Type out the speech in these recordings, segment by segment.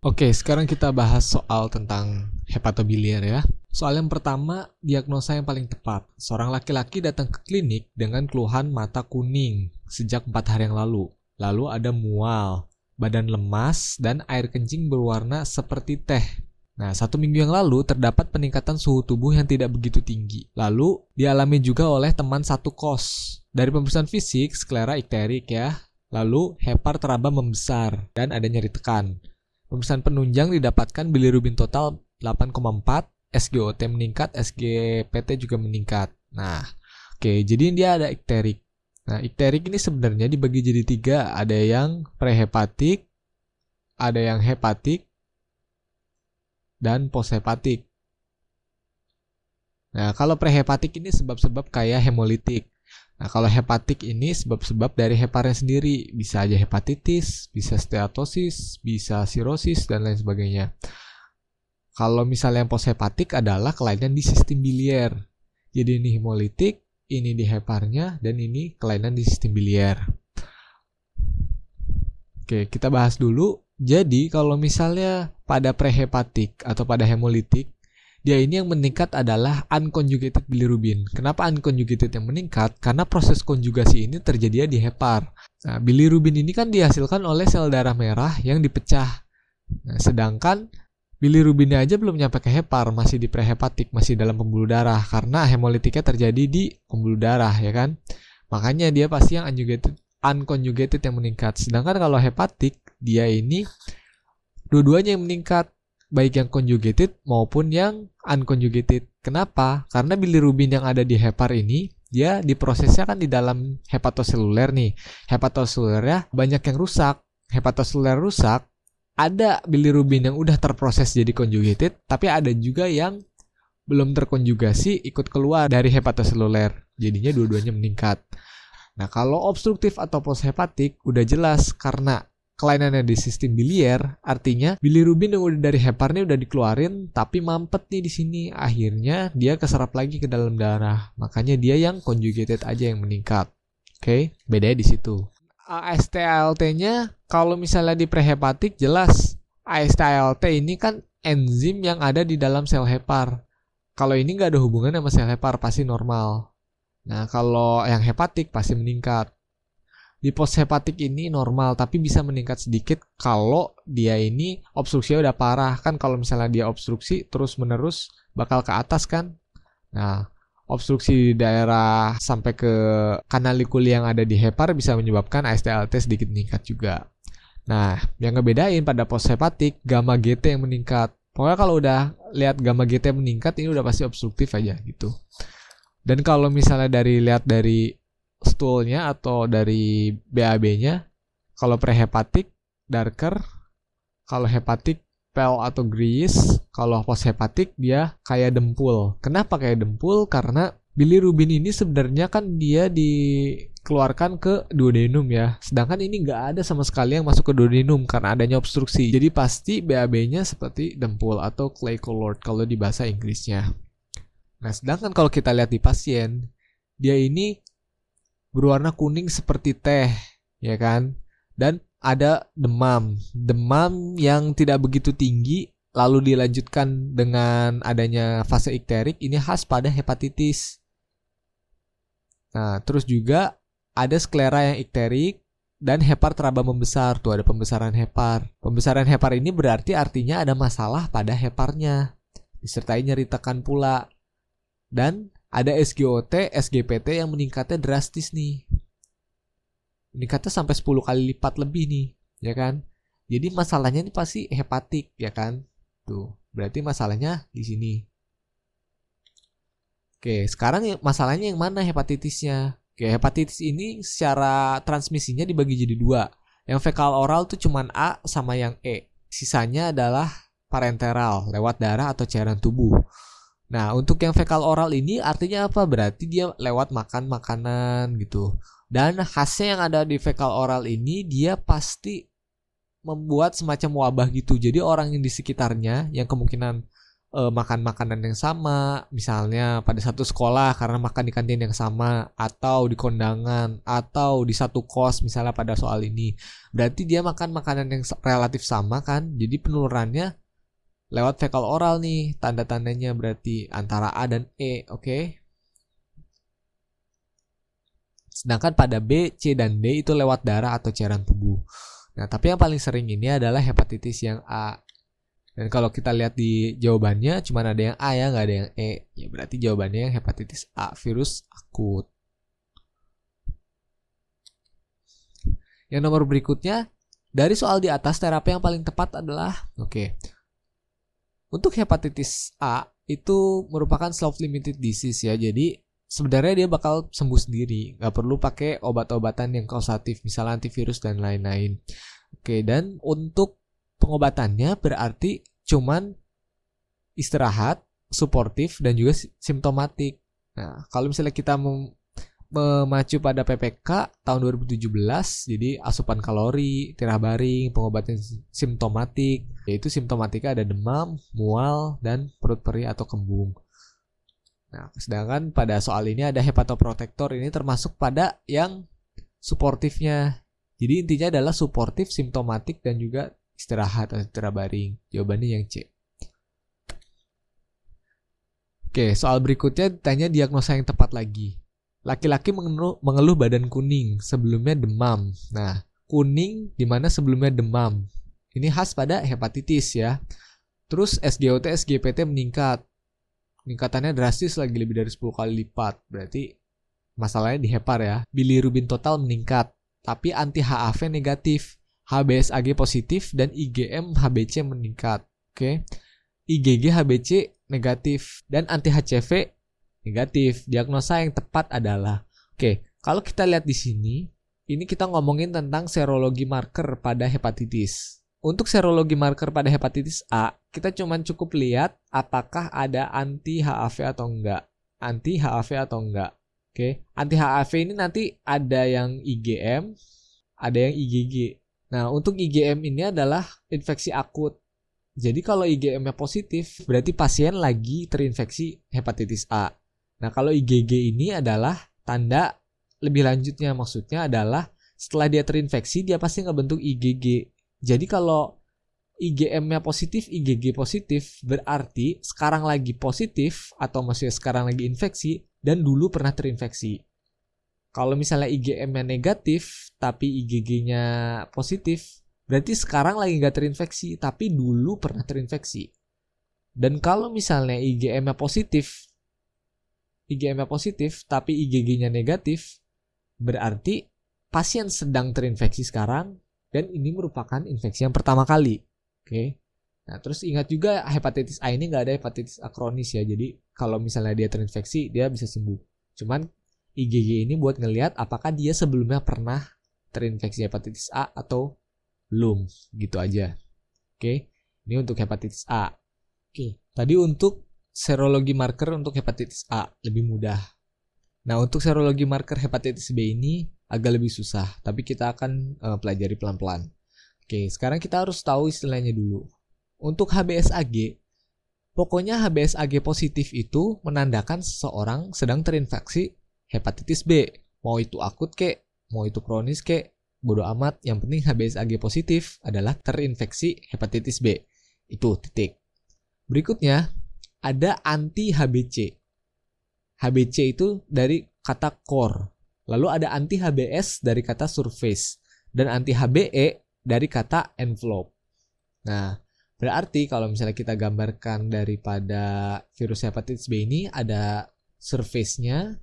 Oke, sekarang kita bahas soal tentang hepatobiliar ya. Soal yang pertama, diagnosa yang paling tepat. Seorang laki-laki datang ke klinik dengan keluhan mata kuning sejak 4 hari yang lalu. Lalu ada mual, badan lemas, dan air kencing berwarna seperti teh. Nah, satu minggu yang lalu terdapat peningkatan suhu tubuh yang tidak begitu tinggi. Lalu, dialami juga oleh teman satu kos. Dari pemeriksaan fisik, sklera ikterik ya, lalu hepar teraba membesar, dan ada nyeri tekan. Pemeriksaan penunjang didapatkan bilirubin total 8,4, SGOT meningkat, SGPT juga meningkat. Nah, oke, okay, jadi dia ada ikterik. Nah, ikterik ini sebenarnya dibagi jadi tiga, ada yang prehepatik, ada yang hepatik, dan poshepatik. Nah, kalau prehepatik ini sebab-sebab kayak hemolitik. Nah, kalau hepatik ini sebab-sebab dari heparnya sendiri, bisa aja hepatitis, bisa steatosis, bisa sirosis dan lain sebagainya. Kalau misalnya yang poshepatik adalah kelainan di sistem biliar. Jadi ini hemolitik, ini di heparnya, dan ini kelainan di sistem biliar. Oke, kita bahas dulu. Jadi kalau misalnya pada prehepatik atau pada hemolitik, dia ini yang meningkat adalah unconjugated bilirubin. Kenapa unconjugated yang meningkat? Karena proses konjugasi ini terjadi di hepar. Nah, bilirubin ini kan dihasilkan oleh sel darah merah yang dipecah. Nah, sedangkan bilirubinnya aja belum nyampe ke hepar, masih di prehepatik, masih dalam pembuluh darah karena hemolitiknya terjadi di pembuluh darah ya kan. Makanya dia pasti yang unconjugated, unconjugated yang meningkat. Sedangkan kalau hepatik dia ini dua-duanya yang meningkat baik yang conjugated maupun yang unconjugated. Kenapa? Karena bilirubin yang ada di hepar ini dia diprosesnya kan di dalam hepatoseluler nih. Hepatoselulernya banyak yang rusak. Hepatoseluler rusak, ada bilirubin yang udah terproses jadi conjugated, tapi ada juga yang belum terkonjugasi ikut keluar dari hepatoseluler. Jadinya dua-duanya meningkat. Nah, kalau obstruktif atau poshepatik udah jelas karena kelainannya di sistem biliar, artinya bilirubin yang udah dari heparnya udah dikeluarin, tapi mampet nih di sini. Akhirnya dia keserap lagi ke dalam darah. Makanya dia yang conjugated aja yang meningkat. Oke, okay? bedanya di situ. AST-ALT-nya kalau misalnya di prehepatik jelas AST-ALT ini kan enzim yang ada di dalam sel hepar. Kalau ini nggak ada hubungan sama sel hepar pasti normal. Nah kalau yang hepatik pasti meningkat di post hepatik ini normal tapi bisa meningkat sedikit kalau dia ini obstruksinya udah parah. Kan kalau misalnya dia obstruksi terus menerus bakal ke atas kan? Nah obstruksi di daerah sampai ke kanalikuli yang ada di hepar bisa menyebabkan AST-ALT sedikit meningkat juga. Nah yang ngebedain pada post hepatik gamma GT yang meningkat. Pokoknya kalau udah lihat gamma GT meningkat ini udah pasti obstruktif aja gitu. Dan kalau misalnya dari lihat dari stoolnya atau dari BAB-nya. Kalau prehepatik darker, kalau hepatik pale atau grease, kalau post hepatik dia kayak dempul. Kenapa kayak dempul? Karena bilirubin ini sebenarnya kan dia dikeluarkan ke duodenum ya. Sedangkan ini nggak ada sama sekali yang masuk ke duodenum karena adanya obstruksi. Jadi pasti BAB-nya seperti dempul atau clay colored kalau di bahasa Inggrisnya. Nah, sedangkan kalau kita lihat di pasien, dia ini berwarna kuning seperti teh, ya kan? Dan ada demam. Demam yang tidak begitu tinggi lalu dilanjutkan dengan adanya fase ikterik ini khas pada hepatitis. Nah, terus juga ada sklera yang ikterik dan hepar teraba membesar. Tuh ada pembesaran hepar. Pembesaran hepar ini berarti artinya ada masalah pada heparnya. Disertai nyeri tekan pula. Dan ada SGOT, SGPT yang meningkatnya drastis nih. Meningkatnya sampai 10 kali lipat lebih nih, ya kan? Jadi masalahnya ini pasti hepatik, ya kan? Tuh, berarti masalahnya di sini. Oke, sekarang masalahnya yang mana hepatitisnya? Oke, hepatitis ini secara transmisinya dibagi jadi dua. Yang fekal oral tuh cuman A sama yang E. Sisanya adalah parenteral, lewat darah atau cairan tubuh. Nah, untuk yang fekal oral ini artinya apa? Berarti dia lewat makan makanan gitu. Dan khasnya yang ada di fekal oral ini dia pasti membuat semacam wabah gitu. Jadi orang yang di sekitarnya yang kemungkinan uh, makan makanan yang sama, misalnya pada satu sekolah karena makan di kantin yang sama, atau di kondangan, atau di satu kos misalnya pada soal ini, berarti dia makan makanan yang relatif sama kan, jadi penularannya lewat fekal oral nih, tanda-tandanya berarti antara A dan E, oke? Okay? Sedangkan pada B, C, dan D itu lewat darah atau cairan tubuh. Nah, tapi yang paling sering ini adalah hepatitis yang A. Dan kalau kita lihat di jawabannya cuma ada yang A ya, nggak ada yang E. Ya berarti jawabannya yang hepatitis A, virus akut. Yang nomor berikutnya, dari soal di atas terapi yang paling tepat adalah oke. Okay, untuk hepatitis A itu merupakan self-limited disease ya. Jadi sebenarnya dia bakal sembuh sendiri, nggak perlu pakai obat-obatan yang kausatif, misalnya antivirus dan lain-lain. Oke, dan untuk pengobatannya berarti cuman istirahat, suportif dan juga simptomatik. Nah, kalau misalnya kita memacu pada PPK tahun 2017 jadi asupan kalori, tirah baring, pengobatan simptomatik yaitu simptomatika ada demam, mual dan perut perih atau kembung. Nah, sedangkan pada soal ini ada hepatoprotektor ini termasuk pada yang suportifnya. Jadi intinya adalah suportif, simptomatik dan juga istirahat atau tirah baring. Jawabannya yang C. Oke, soal berikutnya tanya diagnosa yang tepat lagi. Laki-laki mengeluh, badan kuning, sebelumnya demam. Nah, kuning di mana sebelumnya demam. Ini khas pada hepatitis ya. Terus SGOT, SGPT meningkat. Peningkatannya drastis lagi lebih dari 10 kali lipat. Berarti masalahnya di hepar ya. Bilirubin total meningkat, tapi anti HAV negatif. HBsAg positif dan IgM HBC meningkat. Oke. IgG HBC negatif dan anti HCV negatif. Diagnosa yang tepat adalah Oke, kalau kita lihat di sini, ini kita ngomongin tentang serologi marker pada hepatitis. Untuk serologi marker pada hepatitis A, kita cuma cukup lihat apakah ada anti HAV atau enggak. Anti HAV atau enggak. Oke, anti HAV ini nanti ada yang IgM, ada yang IgG. Nah, untuk IgM ini adalah infeksi akut. Jadi kalau IgM-nya positif, berarti pasien lagi terinfeksi hepatitis A. Nah, kalau IgG ini adalah tanda lebih lanjutnya maksudnya adalah setelah dia terinfeksi dia pasti ngebentuk IgG. Jadi kalau IgM-nya positif, IgG positif, berarti sekarang lagi positif atau maksudnya sekarang lagi infeksi dan dulu pernah terinfeksi. Kalau misalnya IgM-nya negatif tapi IgG-nya positif, berarti sekarang lagi nggak terinfeksi tapi dulu pernah terinfeksi. Dan kalau misalnya IgM-nya positif IgM-nya positif tapi IgG-nya negatif, berarti pasien sedang terinfeksi sekarang dan ini merupakan infeksi yang pertama kali. Oke. Nah, terus ingat juga hepatitis A ini nggak ada hepatitis A kronis ya. Jadi kalau misalnya dia terinfeksi, dia bisa sembuh. Cuman IgG ini buat ngelihat apakah dia sebelumnya pernah terinfeksi hepatitis A atau belum. Gitu aja. Oke. Ini untuk hepatitis A. Oke. Tadi untuk serologi marker untuk hepatitis A lebih mudah. Nah, untuk serologi marker hepatitis B ini agak lebih susah, tapi kita akan uh, pelajari pelan-pelan. Oke, sekarang kita harus tahu istilahnya dulu. Untuk HBsAg, pokoknya HBsAg positif itu menandakan seseorang sedang terinfeksi hepatitis B. Mau itu akut kek, mau itu kronis kek, bodoh amat. Yang penting HBsAg positif adalah terinfeksi hepatitis B. Itu titik. Berikutnya, ada anti HBC. HBC itu dari kata core. Lalu ada anti HBS dari kata surface dan anti HBE dari kata envelope. Nah, berarti kalau misalnya kita gambarkan daripada virus hepatitis B ini ada surface-nya,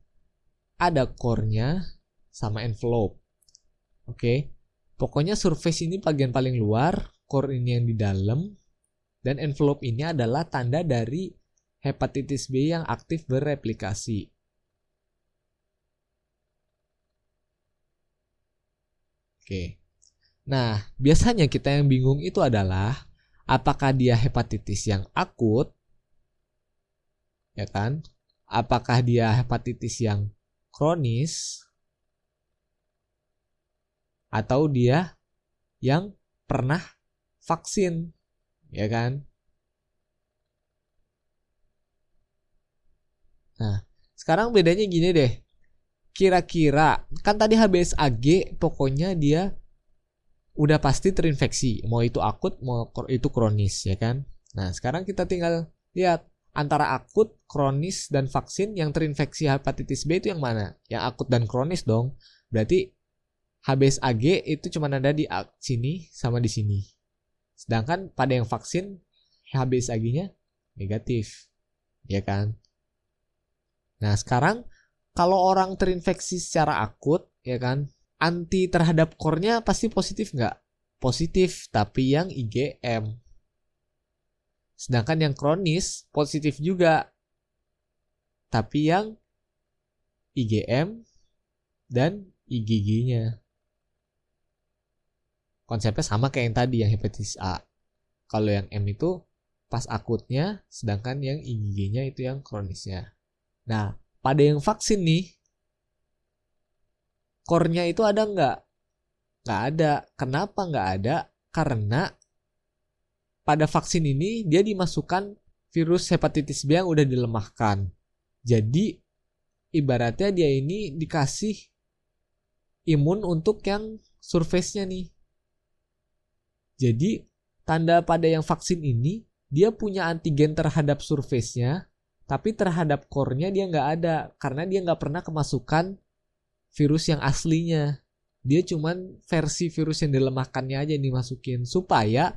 ada core-nya, sama envelope. Oke. Pokoknya surface ini bagian paling luar, core ini yang di dalam, dan envelope ini adalah tanda dari hepatitis B yang aktif bereplikasi. Oke. Nah, biasanya kita yang bingung itu adalah apakah dia hepatitis yang akut ya kan? Apakah dia hepatitis yang kronis atau dia yang pernah vaksin ya kan? Nah, sekarang bedanya gini deh. Kira-kira kan tadi HBsAg pokoknya dia udah pasti terinfeksi, mau itu akut mau itu kronis ya kan. Nah, sekarang kita tinggal lihat antara akut, kronis dan vaksin yang terinfeksi hepatitis B itu yang mana? Yang akut dan kronis dong. Berarti HBsAg itu cuma ada di sini sama di sini. Sedangkan pada yang vaksin HBsAg-nya negatif. Ya kan? Nah, sekarang kalau orang terinfeksi secara akut, ya kan, anti terhadap core-nya pasti positif nggak? Positif, tapi yang IgM. Sedangkan yang kronis positif juga, tapi yang IgM dan IgG-nya. Konsepnya sama kayak yang tadi yang hepatitis A. Kalau yang M itu pas akutnya, sedangkan yang IgG-nya itu yang kronisnya. Nah, pada yang vaksin nih, core-nya itu ada nggak? Nggak ada. Kenapa nggak ada? Karena pada vaksin ini dia dimasukkan virus hepatitis B yang udah dilemahkan. Jadi ibaratnya dia ini dikasih imun untuk yang surface-nya nih. Jadi tanda pada yang vaksin ini dia punya antigen terhadap surface-nya tapi terhadap core-nya dia nggak ada karena dia nggak pernah kemasukan virus yang aslinya. Dia cuman versi virus yang dilemahkannya aja yang dimasukin. Supaya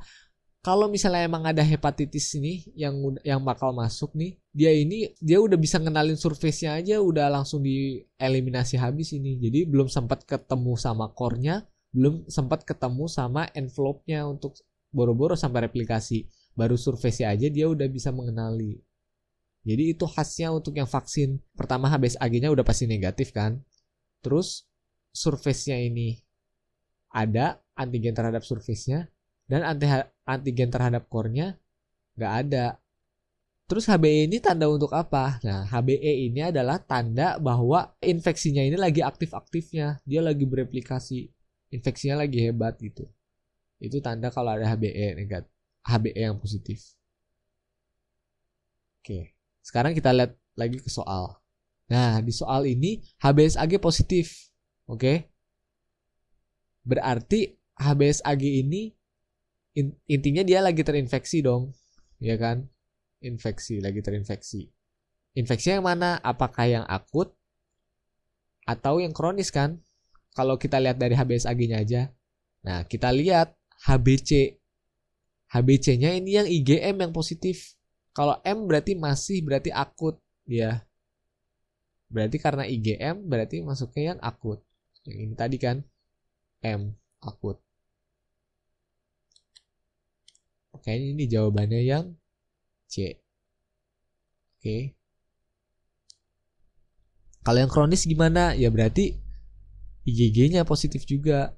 kalau misalnya emang ada hepatitis ini yang yang bakal masuk nih dia ini dia udah bisa ngenalin surface-nya aja udah langsung dieliminasi habis ini. Jadi belum sempat ketemu sama core-nya belum sempat ketemu sama envelope-nya untuk boro-boro sampai replikasi. Baru surface-nya aja dia udah bisa mengenali jadi itu khasnya untuk yang vaksin. Pertama HBsAg-nya udah pasti negatif kan. Terus surface-nya ini ada antigen terhadap surface-nya dan anti antigen terhadap core-nya nggak ada. Terus HBE ini tanda untuk apa? Nah, HBE ini adalah tanda bahwa infeksinya ini lagi aktif-aktifnya. Dia lagi bereplikasi. Infeksinya lagi hebat gitu. Itu tanda kalau ada HBE negatif. HBE yang positif. Oke. Sekarang kita lihat lagi ke soal. Nah, di soal ini HBsAg positif. Oke. Okay? Berarti HBsAg ini intinya dia lagi terinfeksi dong. Ya kan? Infeksi, lagi terinfeksi. Infeksi yang mana? Apakah yang akut atau yang kronis kan? Kalau kita lihat dari HBsAg-nya aja. Nah, kita lihat HBC. HBC-nya ini yang IgM yang positif. Kalau M berarti masih berarti akut ya. Berarti karena IgM berarti masuknya yang akut. Yang ini tadi kan M akut. Kayaknya ini jawabannya yang C. Oke. Kalau yang kronis gimana? Ya berarti IgG-nya positif juga.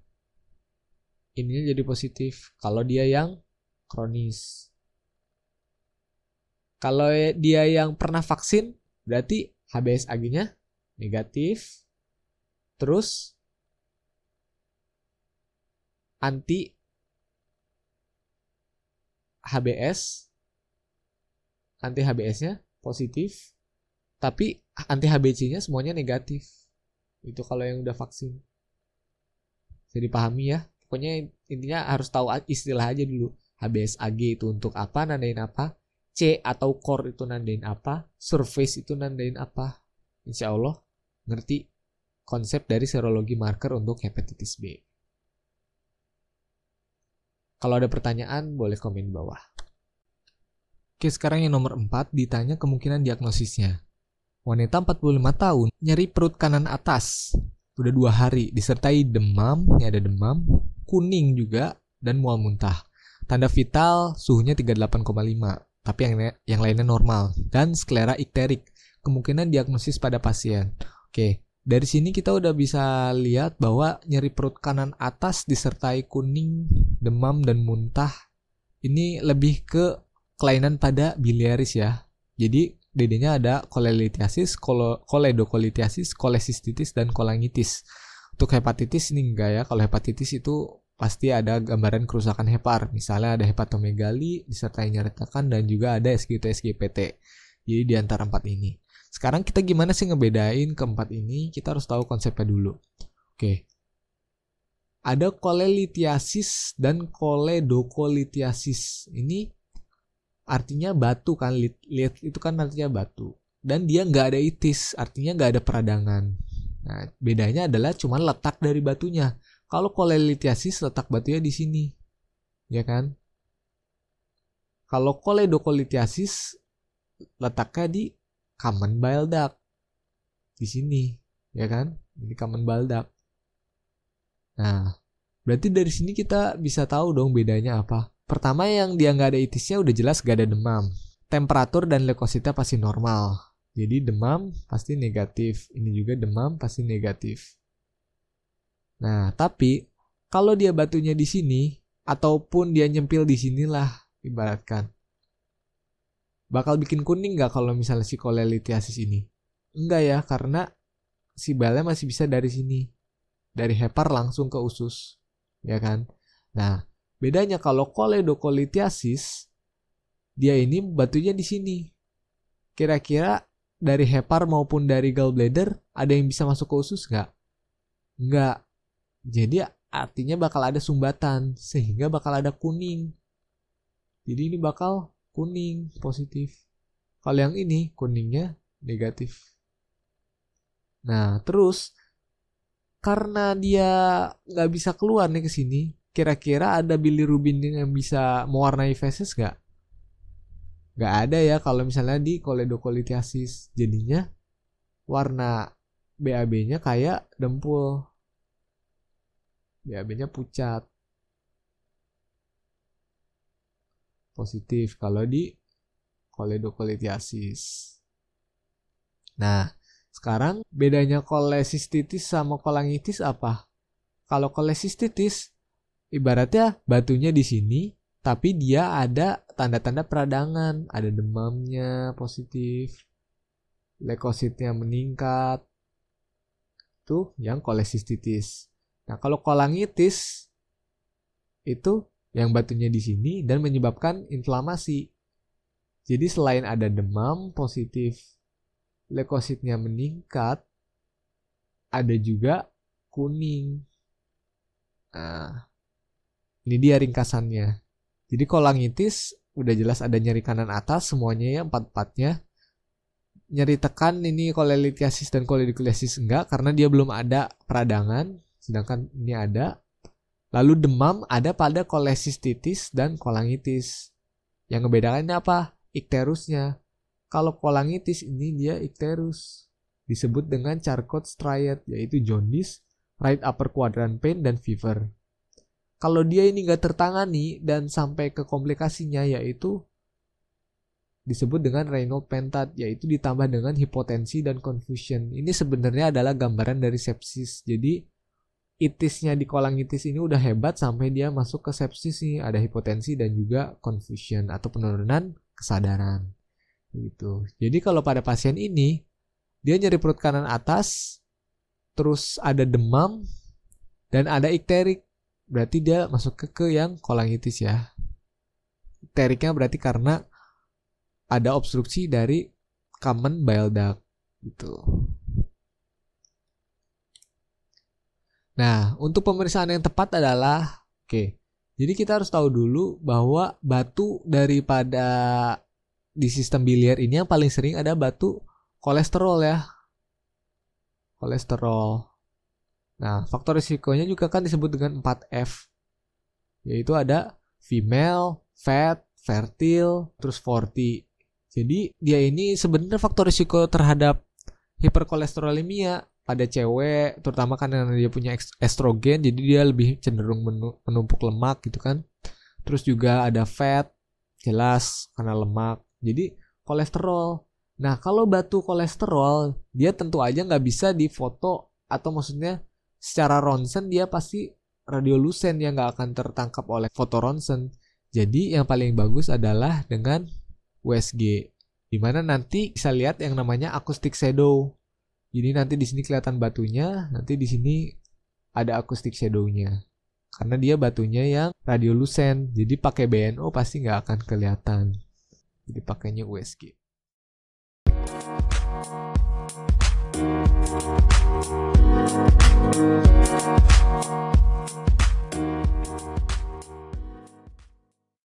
Ininya jadi positif. Kalau dia yang kronis. Kalau dia yang pernah vaksin, berarti HBsAg-nya negatif. Terus anti HBS anti HBS-nya positif tapi anti HBC-nya semuanya negatif. Itu kalau yang udah vaksin. Jadi pahami ya. Pokoknya intinya harus tahu istilah aja dulu. HBsAg itu untuk apa, nandain apa. C atau core itu nandain apa, surface itu nandain apa. Insya Allah ngerti konsep dari serologi marker untuk hepatitis B. Kalau ada pertanyaan boleh komen bawah. Oke sekarang yang nomor 4 ditanya kemungkinan diagnosisnya. Wanita 45 tahun nyeri perut kanan atas. Udah dua hari disertai demam, ini ada demam, kuning juga, dan mual muntah. Tanda vital suhunya 38,5 tapi yang yang lainnya normal dan sklera ikterik kemungkinan diagnosis pada pasien. Oke, dari sini kita udah bisa lihat bahwa nyeri perut kanan atas disertai kuning, demam dan muntah ini lebih ke kelainan pada biliaris ya. Jadi DD-nya ada kolelitiasis, koledokolitiasis, kolesistitis dan kolangitis. Untuk hepatitis ini enggak ya. Kalau hepatitis itu pasti ada gambaran kerusakan hepar. Misalnya ada hepatomegali disertai nyeritakan dan juga ada SGT SGPT. Jadi di antara empat ini. Sekarang kita gimana sih ngebedain keempat ini? Kita harus tahu konsepnya dulu. Oke. Ada kolelitiasis dan koledokolitiasis. Ini artinya batu kan, lihat itu kan artinya batu. Dan dia nggak ada itis, artinya nggak ada peradangan. Nah, bedanya adalah cuma letak dari batunya. Kalau kolelitiasis letak batunya di sini, ya kan? Kalau koledokolitiasis letaknya di common bile duct di sini. Ya kan? Ini common bile duct nah berarti dari sini kita bisa tahu dong bedanya apa. Pertama yang dia nggak ada itisnya udah jelas gak ada demam. Temperatur dan leukositnya pasti normal. Jadi demam pasti negatif. Ini juga demam pasti negatif nah tapi kalau dia batunya di sini ataupun dia nyempil di sinilah ibaratkan bakal bikin kuning nggak kalau misalnya si kolelitiasis ini? Enggak ya, karena si balnya masih bisa dari sini. Dari hepar langsung ke usus. Ya kan? Nah, bedanya kalau koledokolitiasis, dia ini batunya di sini. Kira-kira dari hepar maupun dari gallbladder ada yang bisa masuk ke usus nggak? Nggak. Jadi artinya bakal ada sumbatan sehingga bakal ada kuning. Jadi ini bakal kuning positif. Kalau yang ini kuningnya negatif. Nah, terus karena dia nggak bisa keluar nih ke sini, kira-kira ada bilirubin yang bisa mewarnai feses nggak? Nggak ada ya kalau misalnya di koledokolitiasis. Jadinya warna BAB-nya kayak dempul. BAB-nya pucat. positif kalau di koledokolitiasis. Nah, sekarang bedanya kolesistitis sama kolangitis apa? Kalau kolesistitis ibaratnya batunya di sini tapi dia ada tanda-tanda peradangan, ada demamnya positif, leukositnya meningkat. Itu yang kolesistitis. Nah, kalau kolangitis itu yang batunya di sini dan menyebabkan inflamasi. Jadi selain ada demam positif, leukositnya meningkat, ada juga kuning. Nah, ini dia ringkasannya. Jadi kolangitis udah jelas ada nyeri kanan atas semuanya ya empat-empatnya. Nyeri tekan ini kolelitiasis dan koledikuliasis enggak karena dia belum ada peradangan, sedangkan ini ada. Lalu demam ada pada kolesistitis dan kolangitis. Yang ngebedakannya apa? Ikterusnya. Kalau kolangitis ini dia ikterus. Disebut dengan Charcot striate yaitu jaundice, right upper quadrant pain, dan fever. Kalau dia ini nggak tertangani dan sampai ke komplikasinya yaitu disebut dengan Raynaud pentat yaitu ditambah dengan hipotensi dan confusion. Ini sebenarnya adalah gambaran dari sepsis. Jadi itisnya di kolang itis ini udah hebat sampai dia masuk ke sepsis nih ada hipotensi dan juga confusion atau penurunan kesadaran. Gitu. Jadi kalau pada pasien ini dia nyeri perut kanan atas terus ada demam dan ada ikterik. Berarti dia masuk ke ke yang kolangitis ya. Ikteriknya berarti karena ada obstruksi dari common bile duct gitu Nah, untuk pemeriksaan yang tepat adalah oke. Okay, jadi kita harus tahu dulu bahwa batu daripada di sistem biliar ini yang paling sering ada batu kolesterol ya. Kolesterol. Nah, faktor risikonya juga kan disebut dengan 4F. Yaitu ada female, fat, fertile, terus 40. Jadi dia ini sebenarnya faktor risiko terhadap hiperkolesterolemia pada cewek terutama kan karena dia punya estrogen jadi dia lebih cenderung menumpuk lemak gitu kan. Terus juga ada fat jelas karena lemak. Jadi kolesterol. Nah kalau batu kolesterol dia tentu aja nggak bisa difoto atau maksudnya secara ronsen dia pasti radiolusen yang nggak akan tertangkap oleh foto ronsen. Jadi yang paling bagus adalah dengan USG di mana nanti bisa lihat yang namanya acoustic shadow jadi nanti di sini kelihatan batunya, nanti di sini ada akustik shadow-nya. Karena dia batunya yang radiolusen, jadi pakai BNO pasti nggak akan kelihatan. Jadi pakainya USG.